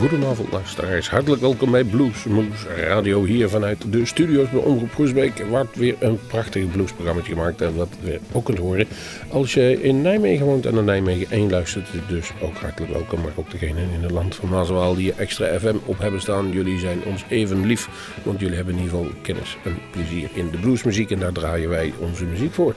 Goedenavond luisteraars, hartelijk welkom bij Blues Moose Radio hier vanuit de studio's bij Omroep Groesbeek. Wordt weer een prachtig bluesprogramma gemaakt en wat we ook kunt horen als je in Nijmegen woont en naar Nijmegen 1 luistert. Dus ook hartelijk welkom, maar ook degenen in het land van Maaswaal die extra FM op hebben staan. Jullie zijn ons even lief, want jullie hebben in ieder geval kennis en plezier in de bluesmuziek en daar draaien wij onze muziek voor.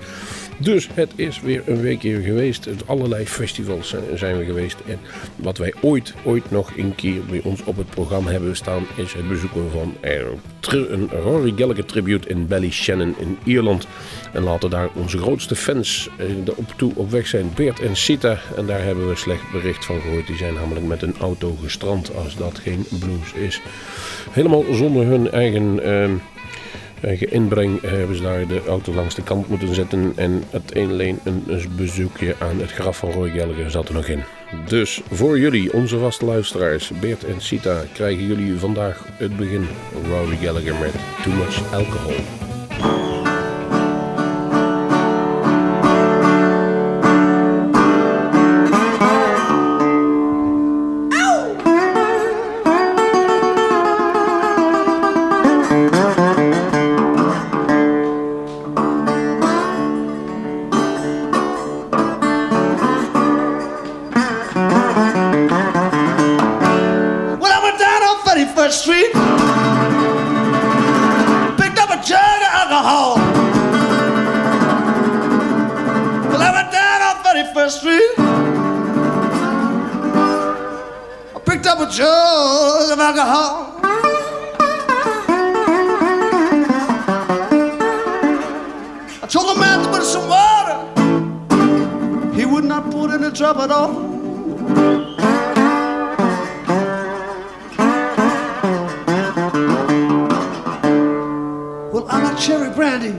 Dus het is weer een weekje geweest. Allerlei festivals zijn we geweest. En wat wij ooit, ooit nog keer bij ons op het programma hebben staan... is het bezoeken van een Rory Gallagher tribute in Ballyshannon in Ierland. En laten daar onze grootste fans eh, op toe op weg zijn. Beert en Sita. En daar hebben we slecht bericht van gehoord. Die zijn namelijk met een auto gestrand als dat geen blues is. Helemaal zonder hun eigen... Uh, eigen inbreng hebben ze daar de auto langs de kant moeten zetten. En het alleen een bezoekje aan het graf van Roy Gallagher zat er nog in. Dus voor jullie, onze vaste luisteraars, Beert en Sita, krijgen jullie vandaag het begin. Rory Gallagher met Too Much Alcohol. 31st Street. Picked up a jug of alcohol. Well, I went down on 31st Street. I picked up a jug of alcohol. I told the man to put some water. He would not put any drop at all. cherry brandy,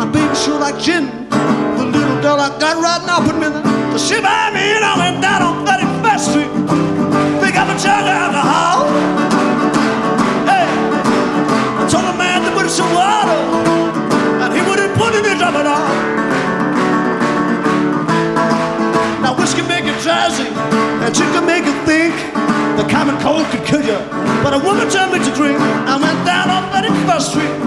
my baby sure like gin. The little girl I got right now put me in the, she by me and I went down on 31st Street. Pick up a jug of alcohol. Hey, I told a man to put some water, and he wouldn't put it in drop at all. Now whiskey make you drowsy, and you can make you think. The common cold could kill you, but a woman turned me to drink. I went down on 31st Street.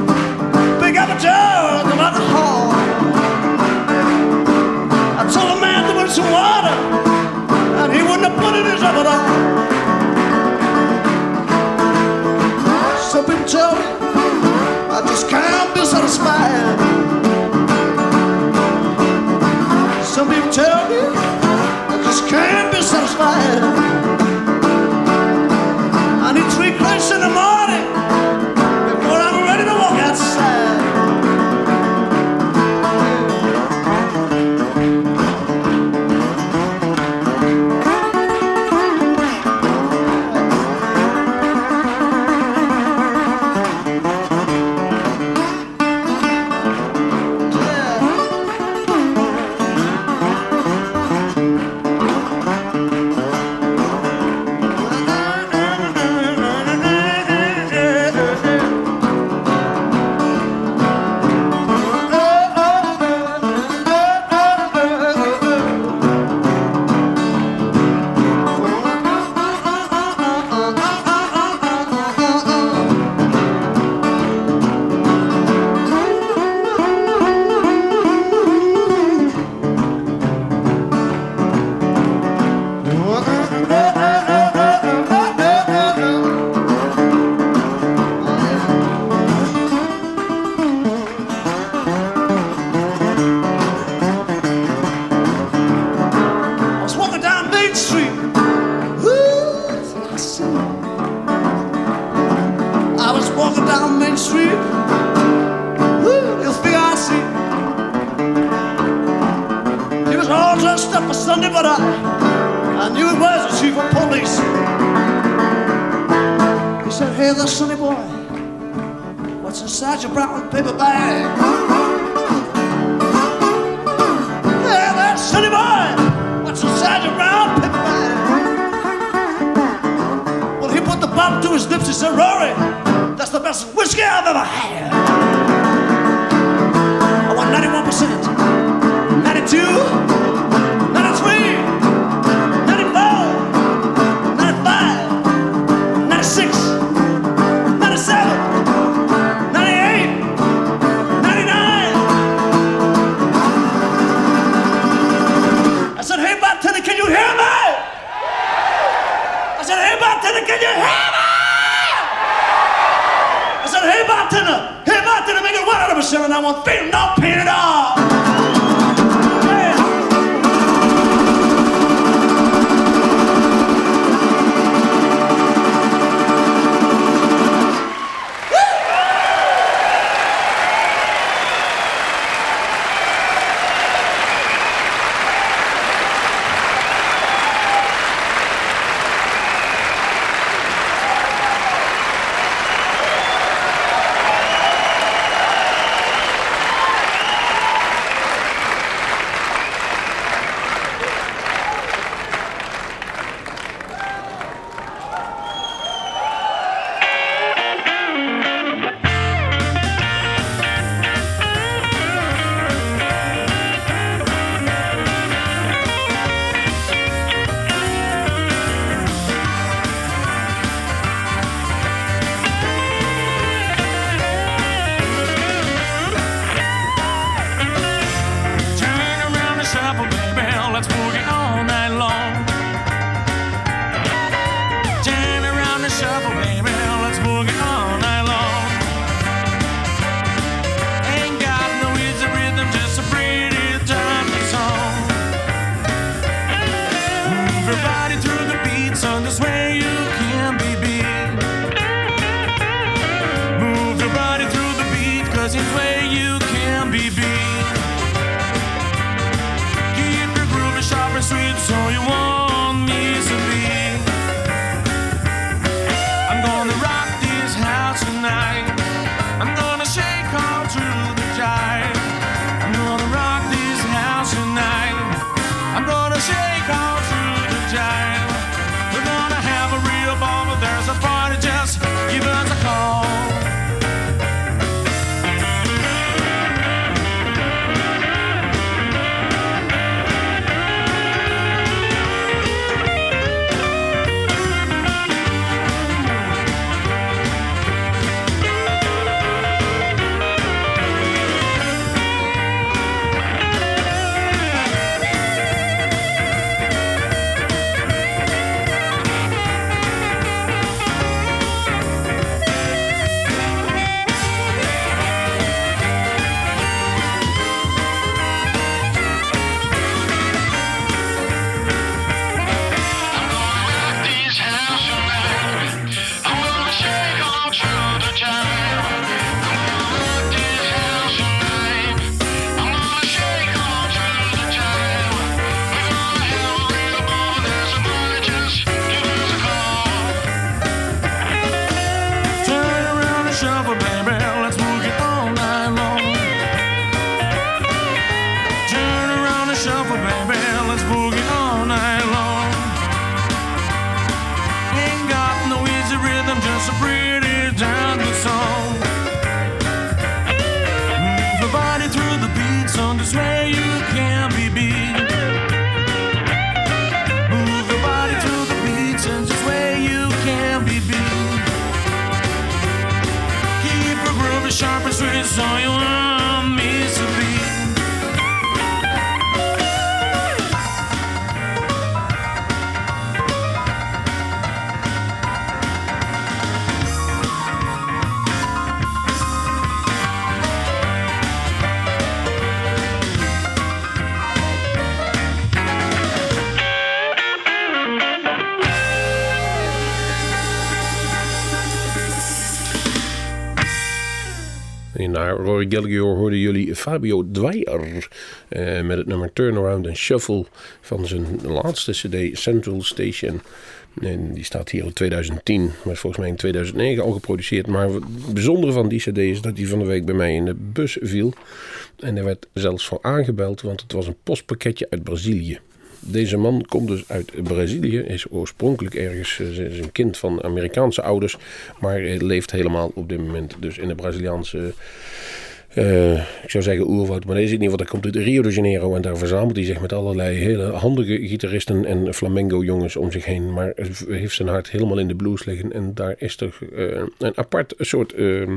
Some people tell me I just can't be satisfied. Some people tell me I just can't be satisfied. I need three questions in the morning. out to the, can you hear me? I said, hey, back to can you hear me? I said, hey, back to hey, back to make it one out of a seven, I want feet, no pain at all. I'm gonna Rory Gallagher hoorden jullie Fabio Dwyer eh, met het nummer Turnaround and Shuffle van zijn laatste cd Central Station. En die staat hier in 2010, maar volgens mij in 2009 al geproduceerd. Maar het bijzondere van die cd is dat die van de week bij mij in de bus viel. En er werd zelfs voor aangebeld, want het was een postpakketje uit Brazilië. Deze man komt dus uit Brazilië, is oorspronkelijk ergens eh, is een kind van Amerikaanse ouders, maar leeft helemaal op dit moment dus in de Braziliaanse, eh, ik zou zeggen oerwoud, maar deze in ieder geval, dat komt uit Rio de Janeiro en daar verzamelt hij zich met allerlei hele handige gitaristen en flamenco jongens om zich heen, maar heeft zijn hart helemaal in de blues liggen en daar is toch eh, een apart soort... eh,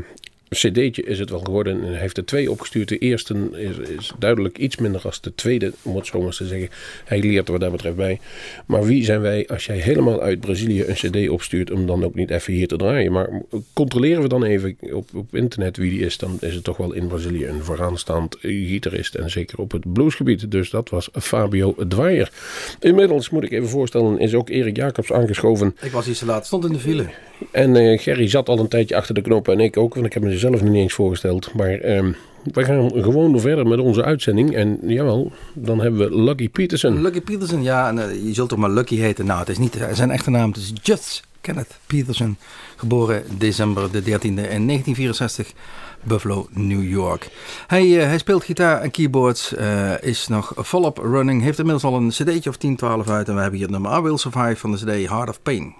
cd'tje is het wel geworden. En hij heeft er twee opgestuurd. De eerste is, is duidelijk iets minder als de tweede, om het zo maar te zeggen. Hij leert er wat dat betreft bij. Maar wie zijn wij als jij helemaal uit Brazilië een cd opstuurt... om dan ook niet even hier te draaien? Maar controleren we dan even op, op internet wie die is... dan is het toch wel in Brazilië een vooraanstaand gitarist. En zeker op het bluesgebied. Dus dat was Fabio Dwyer. Inmiddels moet ik even voorstellen... is ook Erik Jacobs aangeschoven. Ik was iets te laat, stond in de file. En eh, Gerry zat al een tijdje achter de knoppen en ik ook, want ik heb me zelf niet eens voorgesteld. Maar ehm, we gaan gewoon verder met onze uitzending. En jawel, dan hebben we Lucky Peterson. Lucky Peterson, ja, en, eh, je zult toch maar Lucky heten. Nou, het is niet zijn echte naam, het is Just Kenneth Peterson. Geboren december de 13e in 1964, Buffalo, New York. Hij, eh, hij speelt gitaar en keyboards, eh, is nog volop running. Heeft inmiddels al een cd'tje of 10, 12 uit. En we hebben hier nummer I Will Survive van de cd Heart of Pain.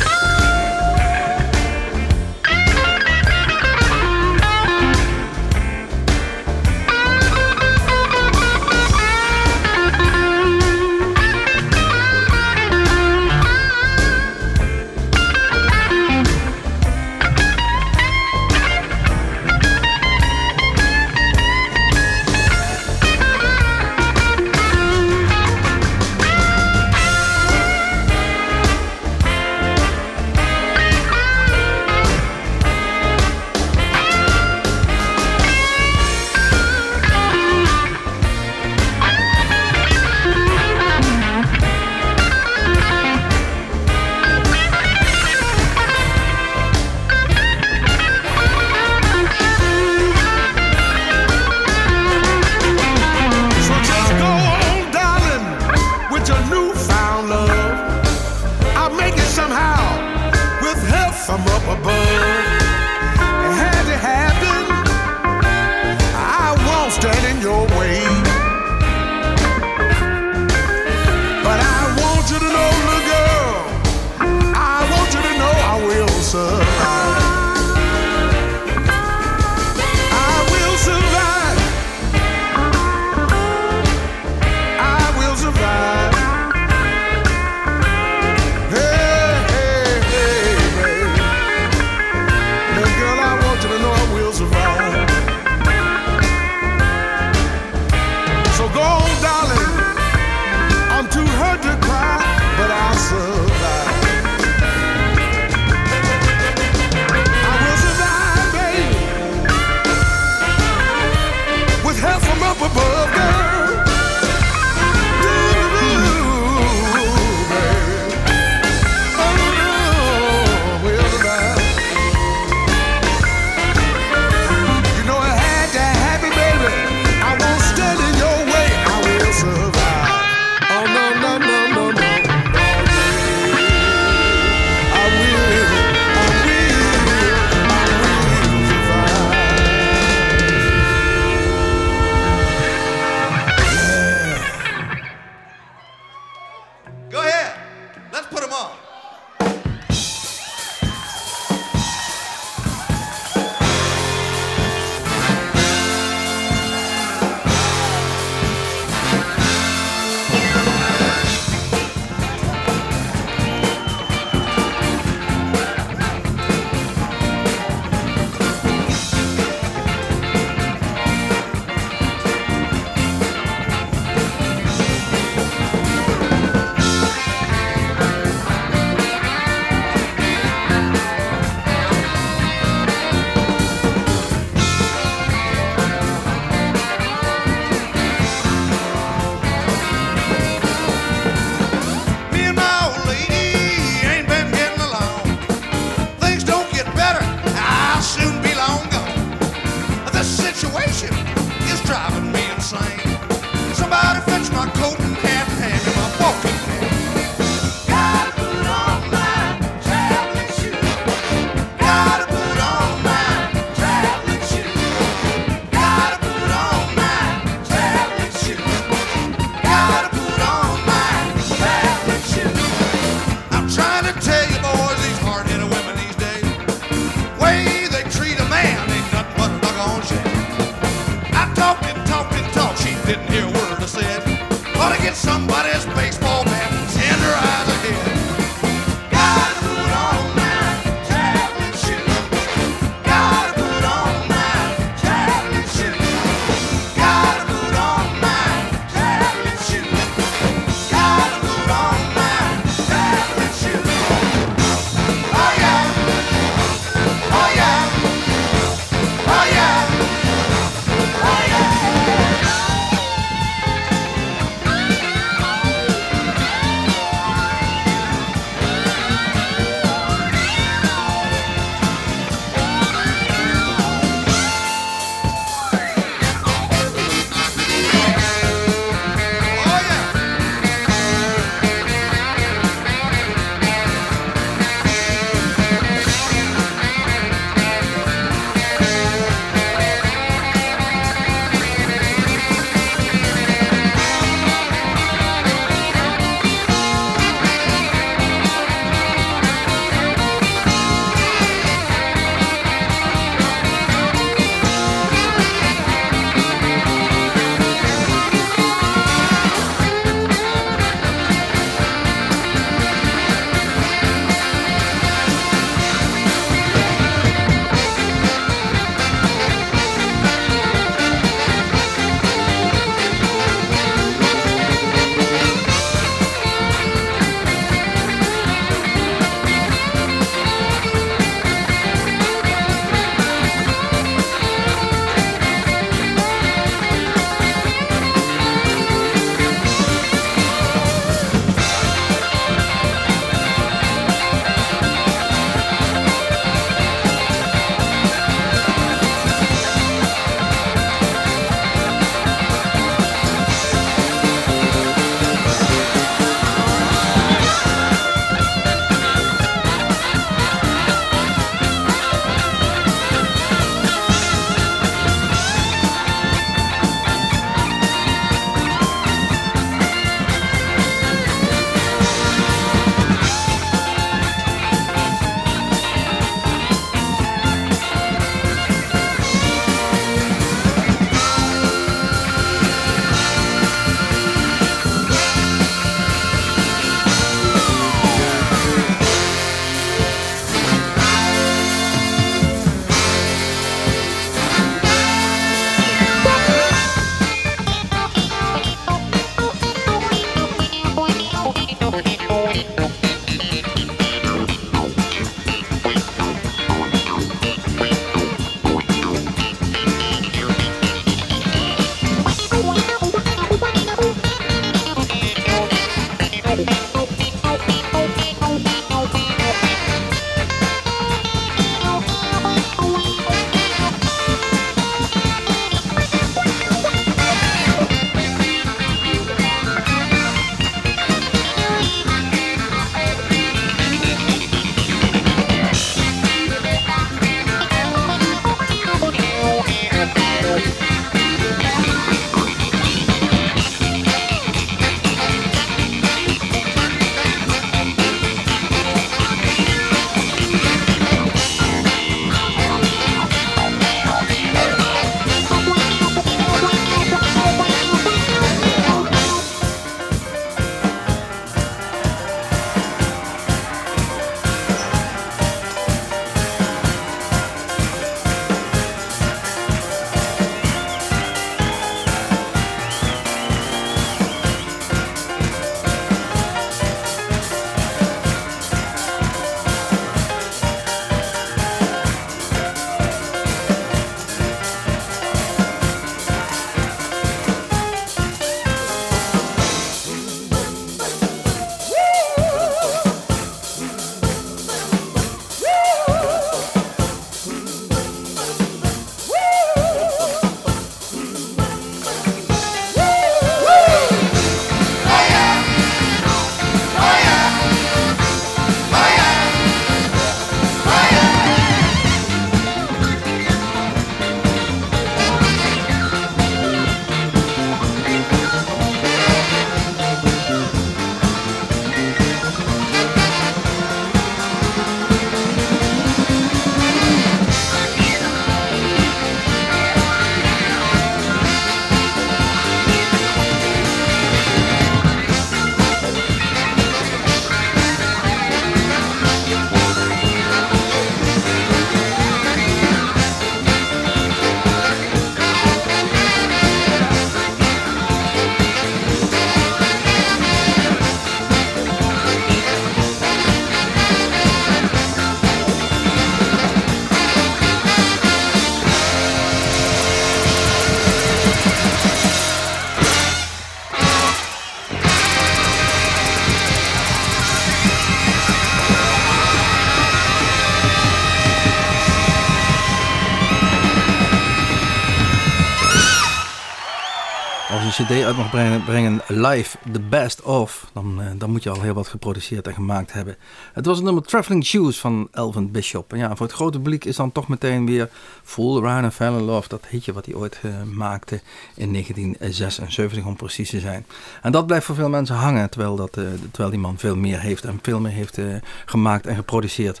Als je een cd uit mag brengen, brengen live, the best of, dan, uh, dan moet je al heel wat geproduceerd en gemaakt hebben. Het was het nummer Traveling Shoes van Elvin Bishop. En ja, voor het grote publiek is dan toch meteen weer Fool Around and Fell in Love, dat hitje wat hij ooit uh, maakte in 1976 om precies te zijn. En dat blijft voor veel mensen hangen, terwijl, dat, uh, terwijl die man veel meer heeft en veel meer heeft gemaakt en geproduceerd.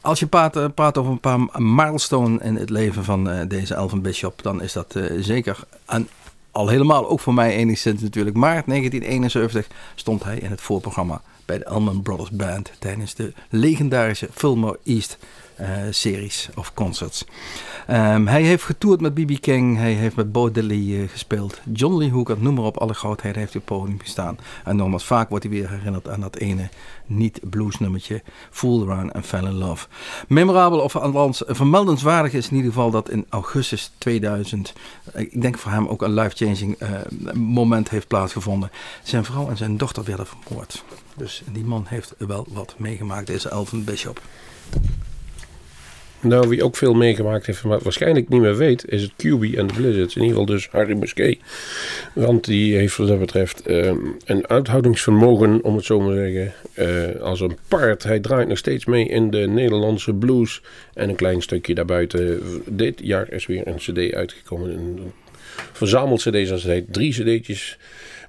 als je praat, praat, over een paar milestone in het leven van deze Elvin Bishop, dan is dat zeker een al helemaal ook voor mij enigszins natuurlijk. Maart 1971 stond hij in het voorprogramma bij de Elman Brothers Band tijdens de legendarische Fillmore East series of concerts. Um, hij heeft getoerd met B.B. King, hij heeft met Bo Diddley uh, gespeeld. John Lee Hooker, noem maar op, alle grootheden heeft op het podium gestaan. En nogmaals, vaak wordt hij weer herinnerd aan dat ene niet-blues nummertje Fool Around and Fell in Love. Memorabel, of althans vermeldenswaardig is in ieder geval dat in augustus 2000, ik denk voor hem ook een life-changing moment heeft plaatsgevonden. Zijn vrouw en zijn dochter werden vermoord. Dus die man heeft wel wat meegemaakt, deze Elvin Bishop. Nou, wie ook veel meegemaakt heeft, maar waarschijnlijk niet meer weet, is het QB en de Blizzards. In ieder geval dus Harry Musquet. Want die heeft wat dat betreft uh, een uithoudingsvermogen, om het zo maar te zeggen, uh, als een paard. Hij draait nog steeds mee in de Nederlandse blues. En een klein stukje daarbuiten. Dit jaar is weer een cd uitgekomen. Een verzameld cd, zoals het heet. Drie cd'tjes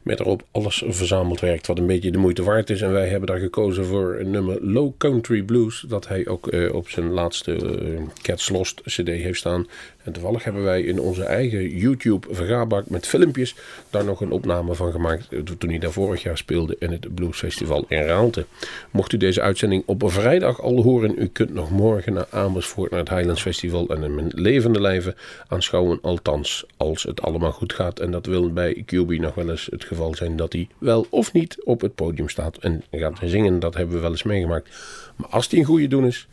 met erop alles verzameld werkt wat een beetje de moeite waard is. En wij hebben daar gekozen voor een nummer Low Country Blues. Dat hij ook uh, op zijn laatste uh, Cats Lost CD heeft staan. En toevallig hebben wij in onze eigen YouTube vergaarbak met filmpjes daar nog een opname van gemaakt. Eh, toen hij daar vorig jaar speelde in het Bluesfestival in Raalte. Mocht u deze uitzending op een vrijdag al horen, u kunt nog morgen naar Amersfoort naar het Highlands Festival en in levende lijven aanschouwen. Althans, als het allemaal goed gaat. En dat wil bij QB nog wel eens het geval zijn dat hij wel of niet op het podium staat en gaat zingen. Dat hebben we wel eens meegemaakt. Maar als hij een goede doen is,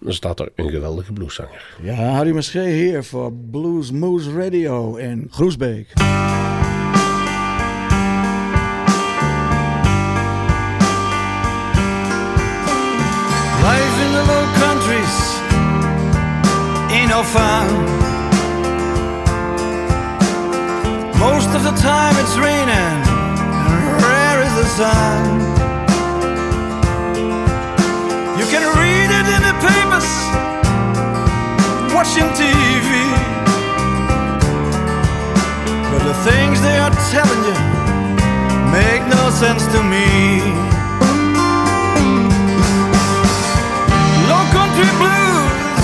dan staat er een geweldige blueszanger. Ja, Harry Maschee hier voor Blues Moose Radio in Groesbeek. Life in the low countries ain't no fun. Most of the time it's raining, and rare is the sun. Papers, watching TV. But the things they are telling you make no sense to me. Low country blues,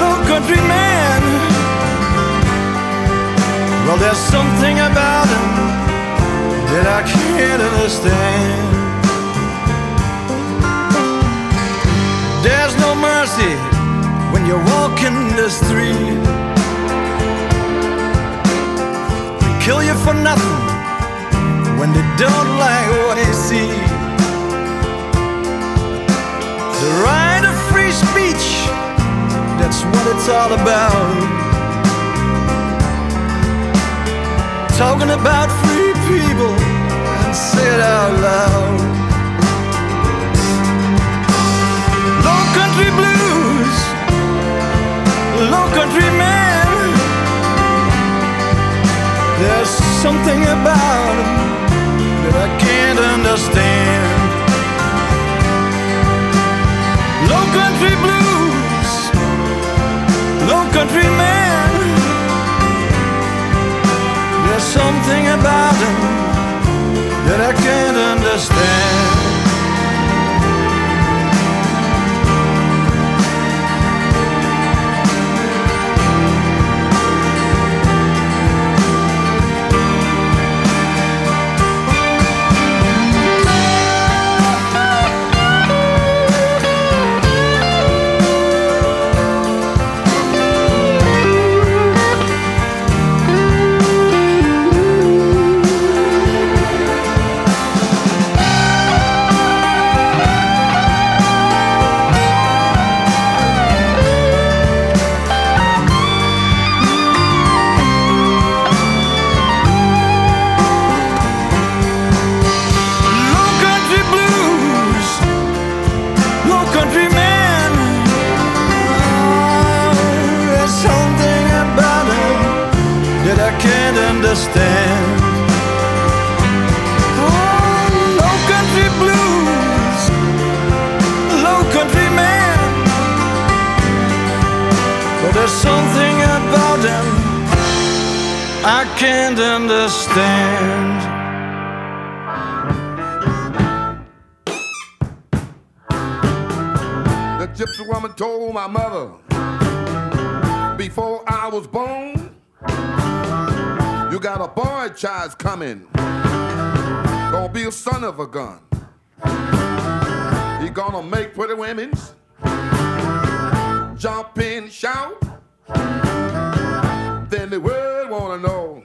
low country man. Well, there's something about him that I can't understand. When you're walking the street. They kill you for nothing when they don't like what they see. The right of free speech, that's what it's all about. Talking about free people and say it out loud. Something about him that I can't understand. Low country blues, low country man. There's something about him that I can't understand. understand. I was born, you got a boy child coming. Gonna be a son of a gun. He gonna make pretty women jump and shout. Then the world wanna know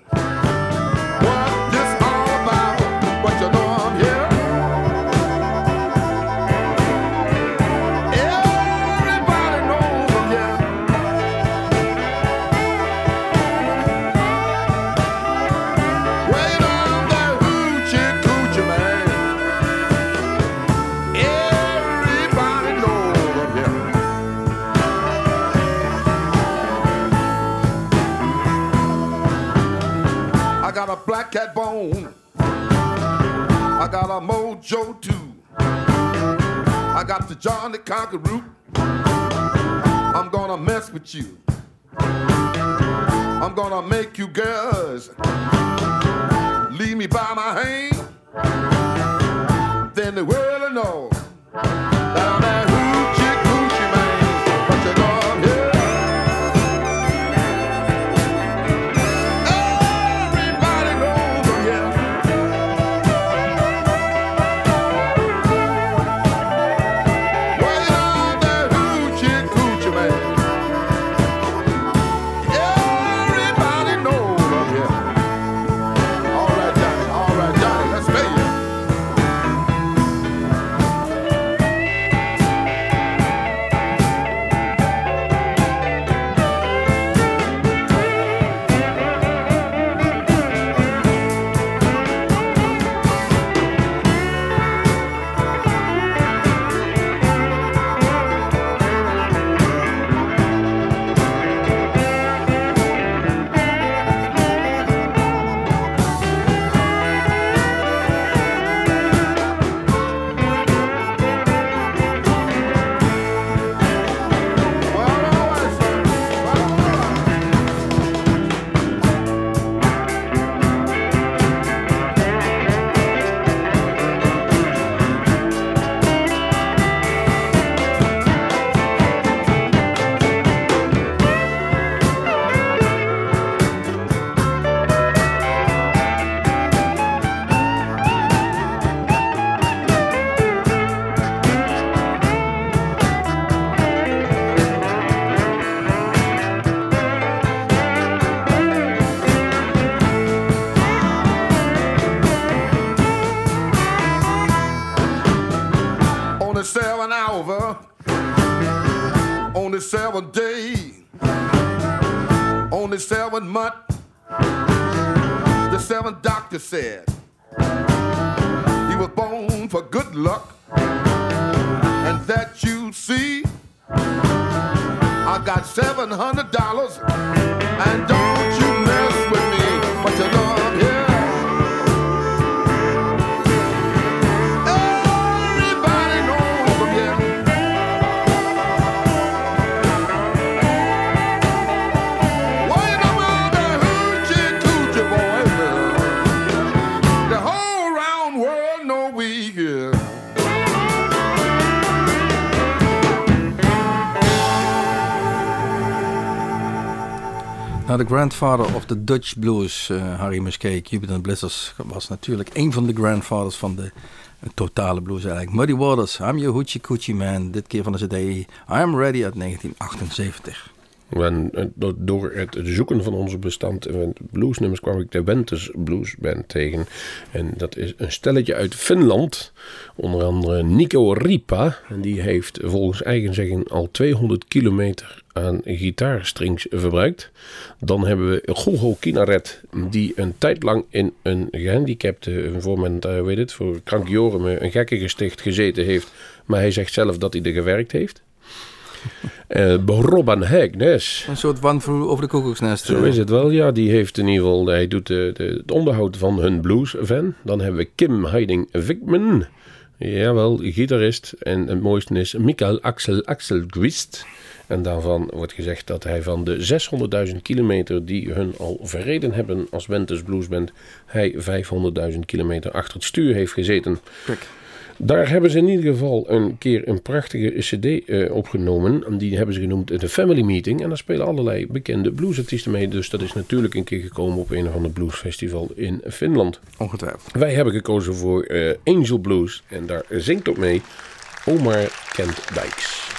got cat bone. I got a mojo too. I got the Johnny the root. I'm gonna mess with you. I'm gonna make you girls leave me by my hand. Then the world will know said De grandfather of the Dutch blues, eh, Harry Musquet, Cupid Blizzards, was natuurlijk een van de grandfathers van de eh, totale blues eigenlijk. Muddy Waters, I'm your hoochie coochie man, dit keer van de cd I'm Ready uit 1978. Eh, do- door het zoeken van onze bestand en bluesnummers kwam ik de Wenters Blues Band tegen. En dat is een stelletje uit Finland. Onder andere Nico Ripa. En die heeft volgens eigen zeggen al 200 kilometer aan gitaarstrings verbruikt. Dan hebben we Gogo Kinaret. Die een tijd lang in een gehandicapte, voor men eh, weet het, voor krankjoren, een gekkengesticht gezeten heeft. Maar hij zegt zelf dat hij er gewerkt heeft. Eh Robban Hagnes. Een soort wanvoer over de koekoeksnest. Zo is het wel, ja. Die heeft in ieder geval, hij doet de, de, het onderhoud van hun blues-van. Dan hebben we Kim Heiding Wickman. Jawel, gitarist. En het mooiste is Mikael Axel Axelquist. En daarvan wordt gezegd dat hij van de 600.000 kilometer die hun al verreden hebben als Wentes Bluesband, hij 500.000 kilometer achter het stuur heeft gezeten. Kijk. Daar hebben ze in ieder geval een keer een prachtige cd eh, opgenomen. En Die hebben ze genoemd de Family Meeting. En daar spelen allerlei bekende bluesartiesten mee. Dus dat is natuurlijk een keer gekomen op een of ander bluesfestival in Finland. Ongetwijfeld. Wij hebben gekozen voor eh, Angel Blues. En daar zingt ook mee Omar Kent Dijks.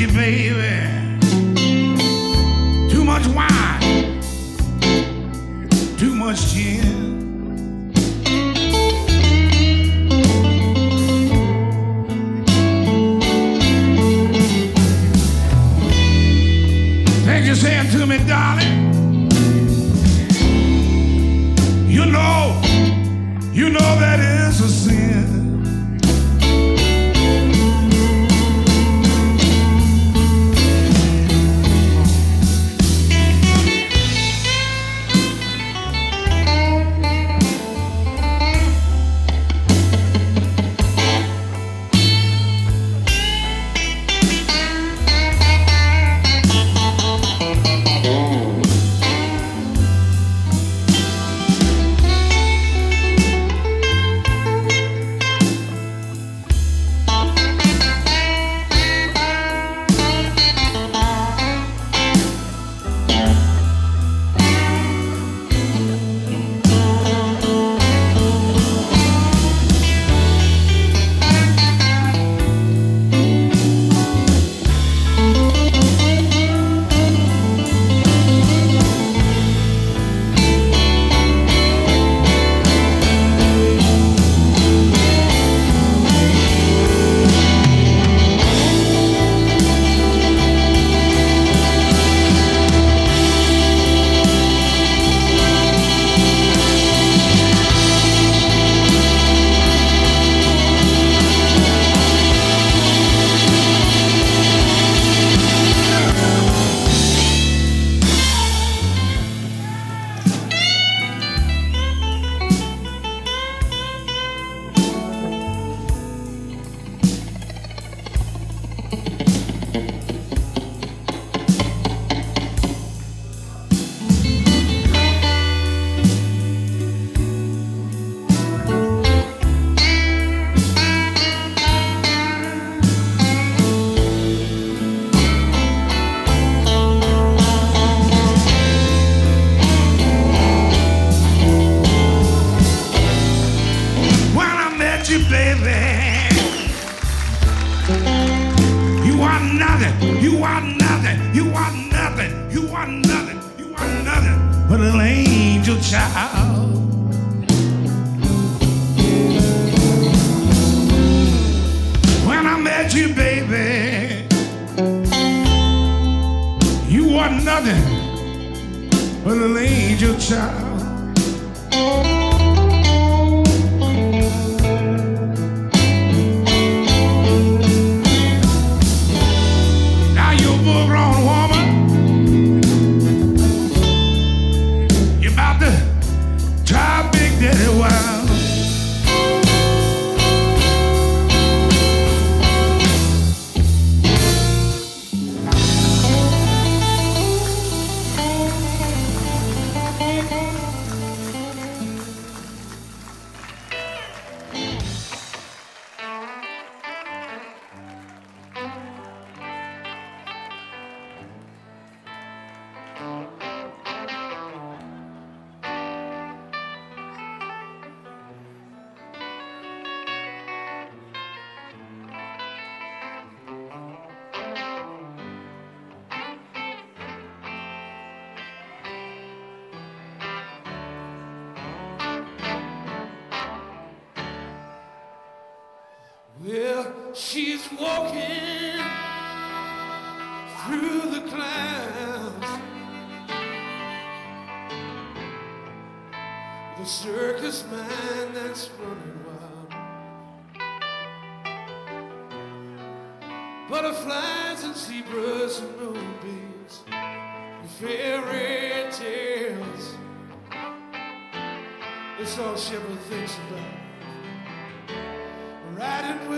Whiskey, baby. Too much wine. Too much gin. She's walking through the clouds. The circus man that's running wild. Butterflies and zebras and moonbeams, fairy tales. That's all she ever thinks about.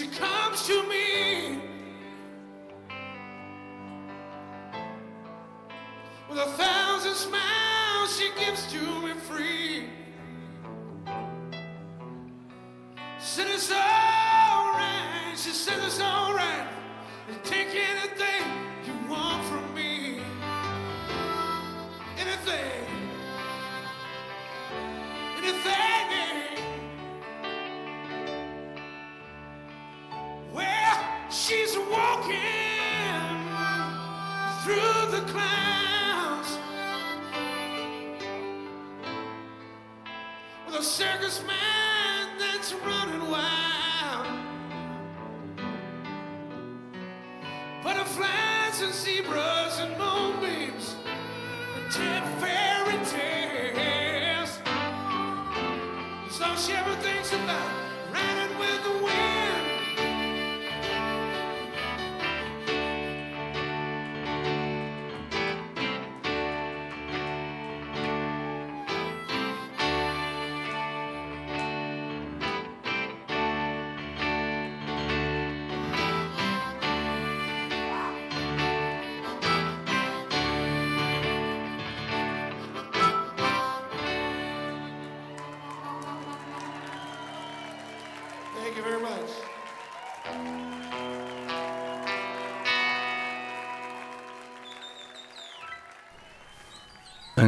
she comes to me with a thousand smiles she gives to me free. Said it's alright, she said it's alright. Take anything and zebras and moonbeams and ten fairy tales. It's all she ever thinks about,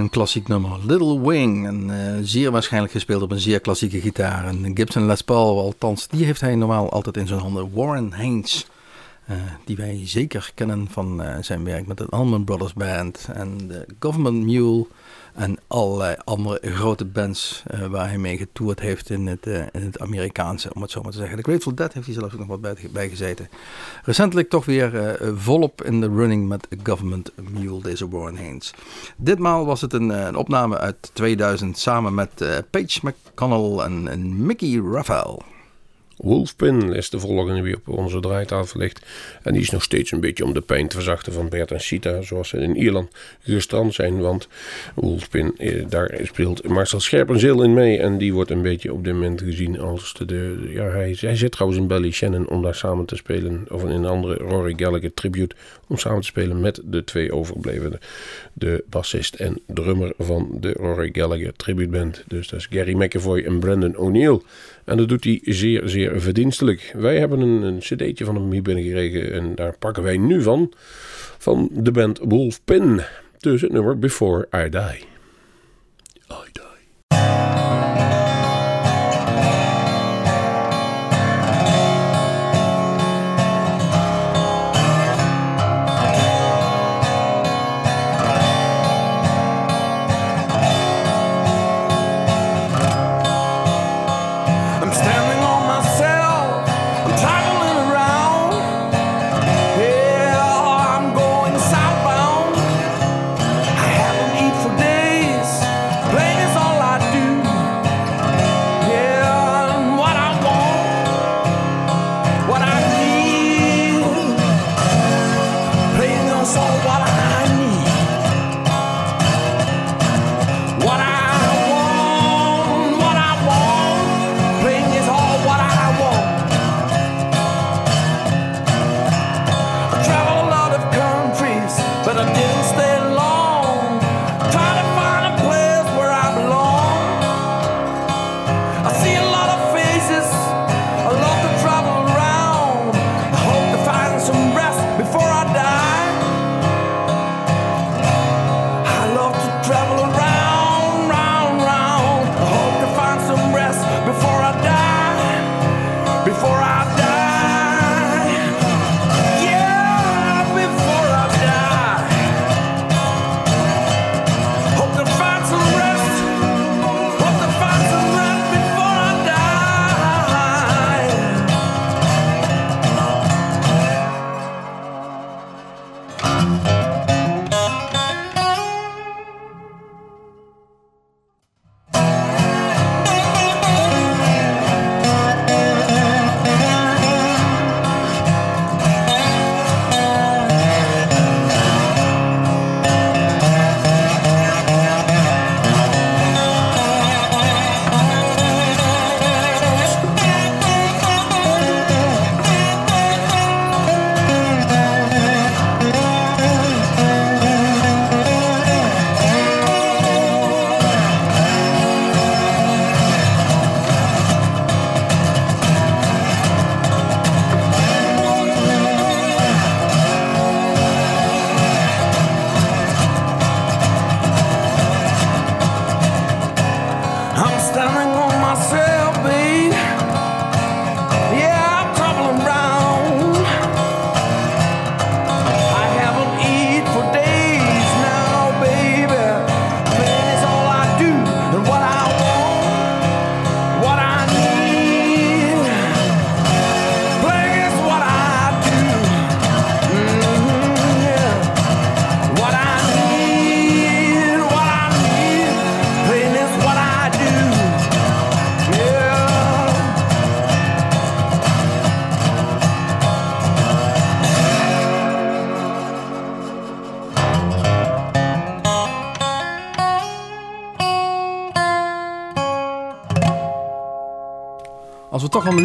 Een klassiek nummer, Little Wing. En eh, zeer waarschijnlijk gespeeld op een zeer klassieke gitaar. Een Gibson Les Paul, althans, die heeft hij normaal altijd in zijn handen. Warren Haynes, eh, die wij zeker kennen van eh, zijn werk met de Allman Brothers Band en de Government Mule. En allerlei andere grote bands eh, waar hij mee getoerd heeft in het, in het Amerikaanse, om het zo maar te zeggen. De Grateful Dead heeft hij zelfs ook nog wat bij, gezeten. Recentelijk toch weer volop in de running met Government Mule, deze Warren Haynes. Ditmaal was het een, een opname uit 2000 samen met Paige McConnell en, en Mickey Raphael. Wolfpin is de volgende die op onze draaitafel ligt. En die is nog steeds een beetje om de pijn te verzachten van Bert en Sita, zoals ze in Ierland gestrand zijn. Want Wolfpin, eh, daar speelt Marcel Scherpenzeel in mee. En die wordt een beetje op dit moment gezien als de... ja, hij, hij zit trouwens in Belly Shannon om daar samen te spelen. Of in een andere Rory Gallagher tribute. Om samen te spelen met de twee overgeblevenen. De bassist en drummer van de Rory Gallagher tribute band. Dus dat is Gary McAvoy en Brandon O'Neill. En dat doet hij zeer, zeer verdienstelijk. Wij hebben een, een cd'tje van hem hier binnengekregen. En daar pakken wij nu van. Van de band Wolfpin. Dus het nummer Before I Die. I Die.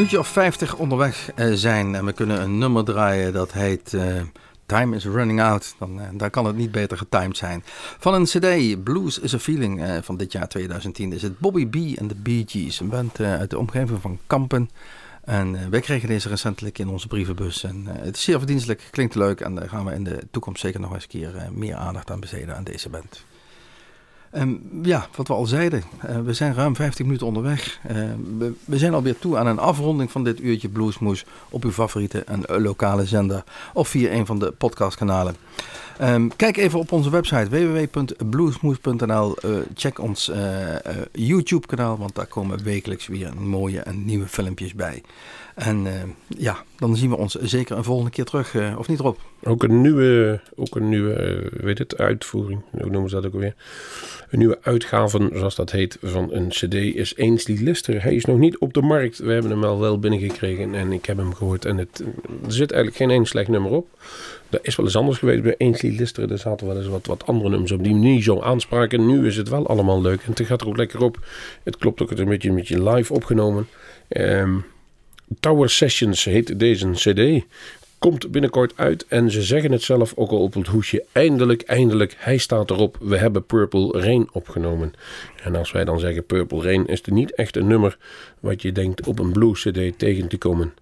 Minuutje of 50 onderweg eh, zijn en we kunnen een nummer draaien dat heet eh, Time is Running Out, dan, dan kan het niet beter getimed zijn. Van een CD, Blues is a Feeling van dit jaar 2010, is het Bobby B en de Bee Gees. Een band uit de omgeving van Kampen. En wij kregen deze recentelijk in onze brievenbus. En het is zeer verdienstelijk, klinkt leuk. En daar gaan we in de toekomst zeker nog eens een keer meer aandacht aan besteden aan deze band. Ehm, ja, wat we al zeiden, eh, we zijn ruim 15 minuten onderweg. Eh, we, we zijn alweer toe aan een afronding van dit uurtje Bluesmoes op uw favoriete en eh, lokale zender of via een van de podcastkanalen. Ehm, kijk even op onze website www.bluesmoes.nl. Eh, check ons YouTube-kanaal, want daar komen wekelijks weer mooie en nieuwe filmpjes bij. En eh, ja, dan zien we ons zeker een volgende keer terug, eh, of niet Rob? Ook een nieuwe, ook een nieuwe eh, weet het, uitvoering, hoe noemen ze dat ook alweer? Een nieuwe uitgave, zoals dat heet, van een cd is Ainsley Lister. Hij is nog niet op de markt. We hebben hem al wel binnengekregen en ik heb hem gehoord. En het, er zit eigenlijk geen één slecht nummer op. Dat is wel eens anders geweest bij Ainsley Lister. Er zaten wel eens wat, wat andere nummers op die niet zo aanspraken. Nu is het wel allemaal leuk en het gaat er ook lekker op. Het klopt ook, het is een beetje, een beetje live opgenomen. Ehm, Tower Sessions heet deze cd. Komt binnenkort uit en ze zeggen het zelf ook al op het hoesje. Eindelijk, eindelijk, hij staat erop. We hebben Purple Rain opgenomen. En als wij dan zeggen Purple Rain, is het niet echt een nummer wat je denkt op een blues cd tegen te komen.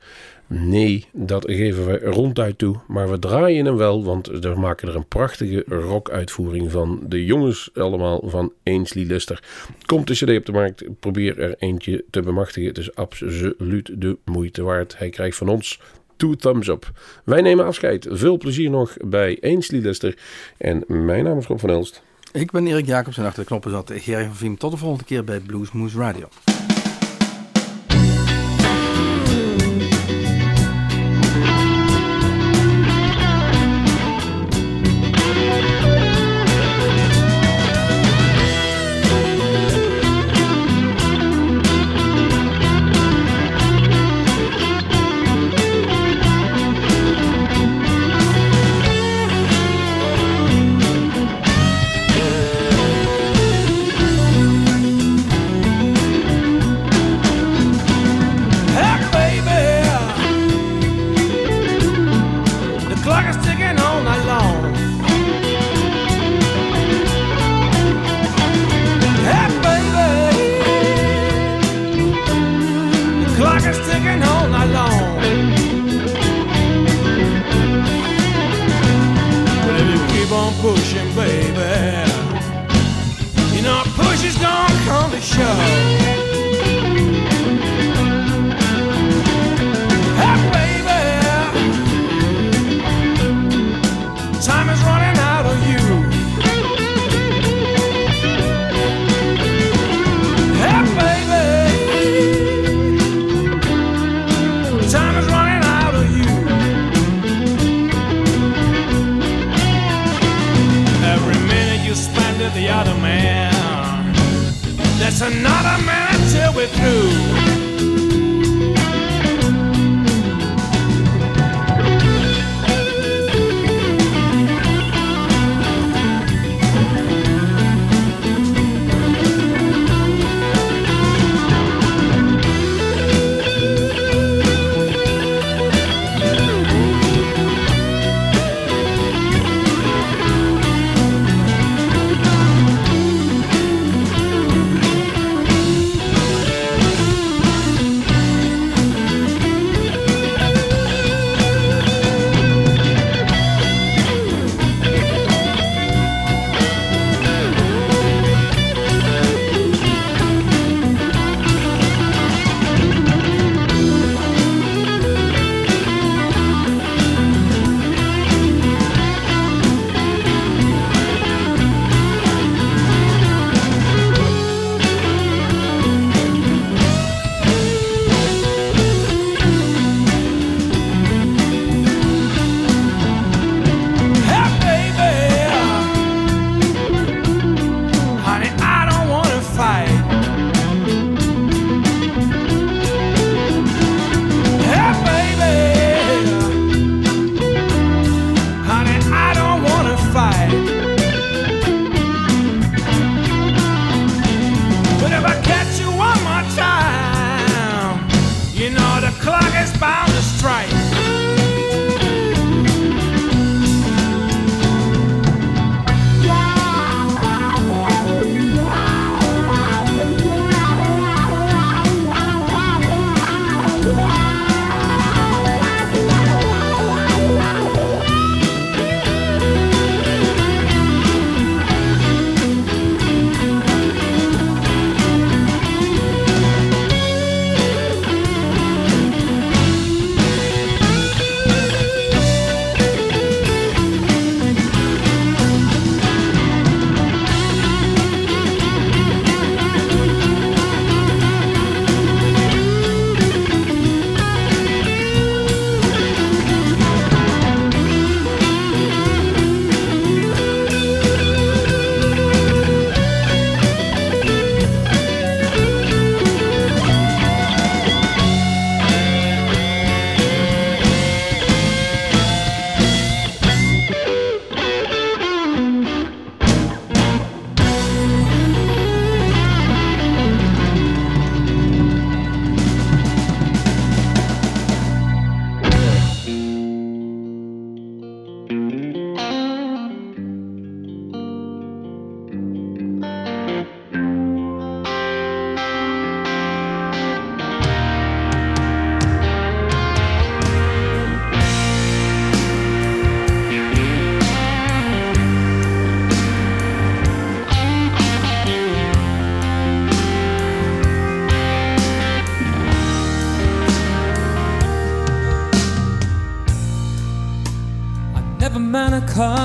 Nee, dat geven we ronduit toe. Maar we draaien hem wel, want we maken er een prachtige rock-uitvoering van. De jongens allemaal van Ainsley Lister. Komt de cd op de markt, probeer er eentje te bemachtigen. Het is absoluut de moeite waard. Hij krijgt van ons two thumbs up. Wij nemen afscheid. Veel plezier nog bij Ainsley Lister. En mijn naam is Rob van Elst. Ik ben Erik Jacobs en achter de knoppen zat Gerry van Viem. Tot de volgende keer bij Bluesmoose Radio.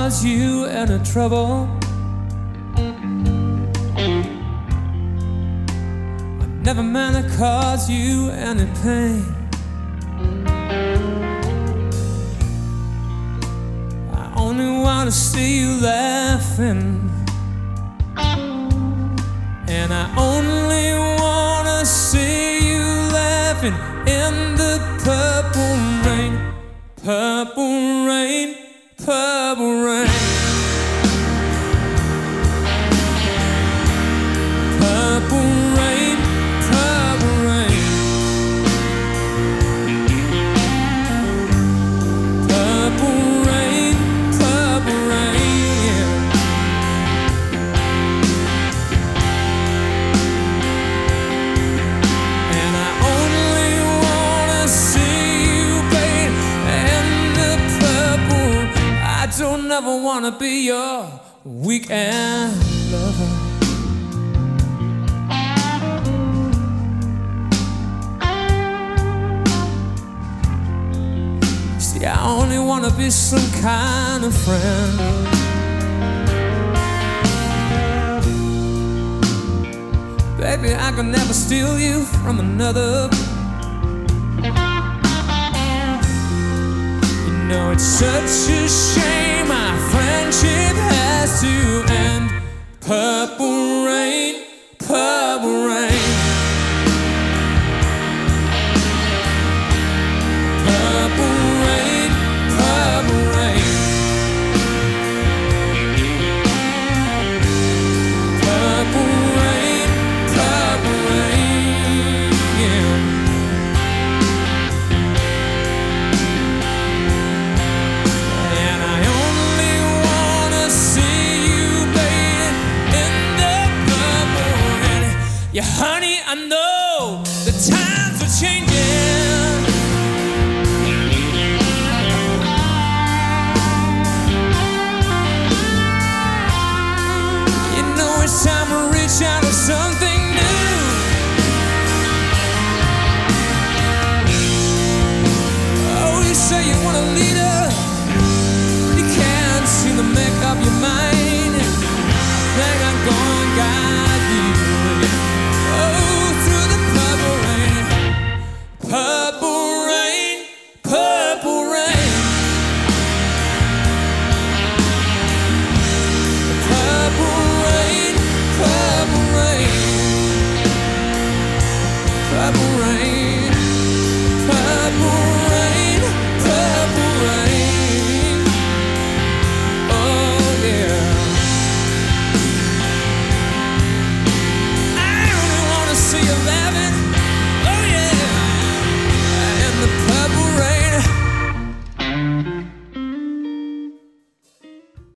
Cause you any trouble. I never meant to cause you any pain. I only want to see you laughing. And I only want to see you laughing in the purple rain. Purple rain, purple wanna be your weekend lover. See, I only wanna be some kind of friend. Baby, I could never steal you from another. You know, it's such a shame Purple rain,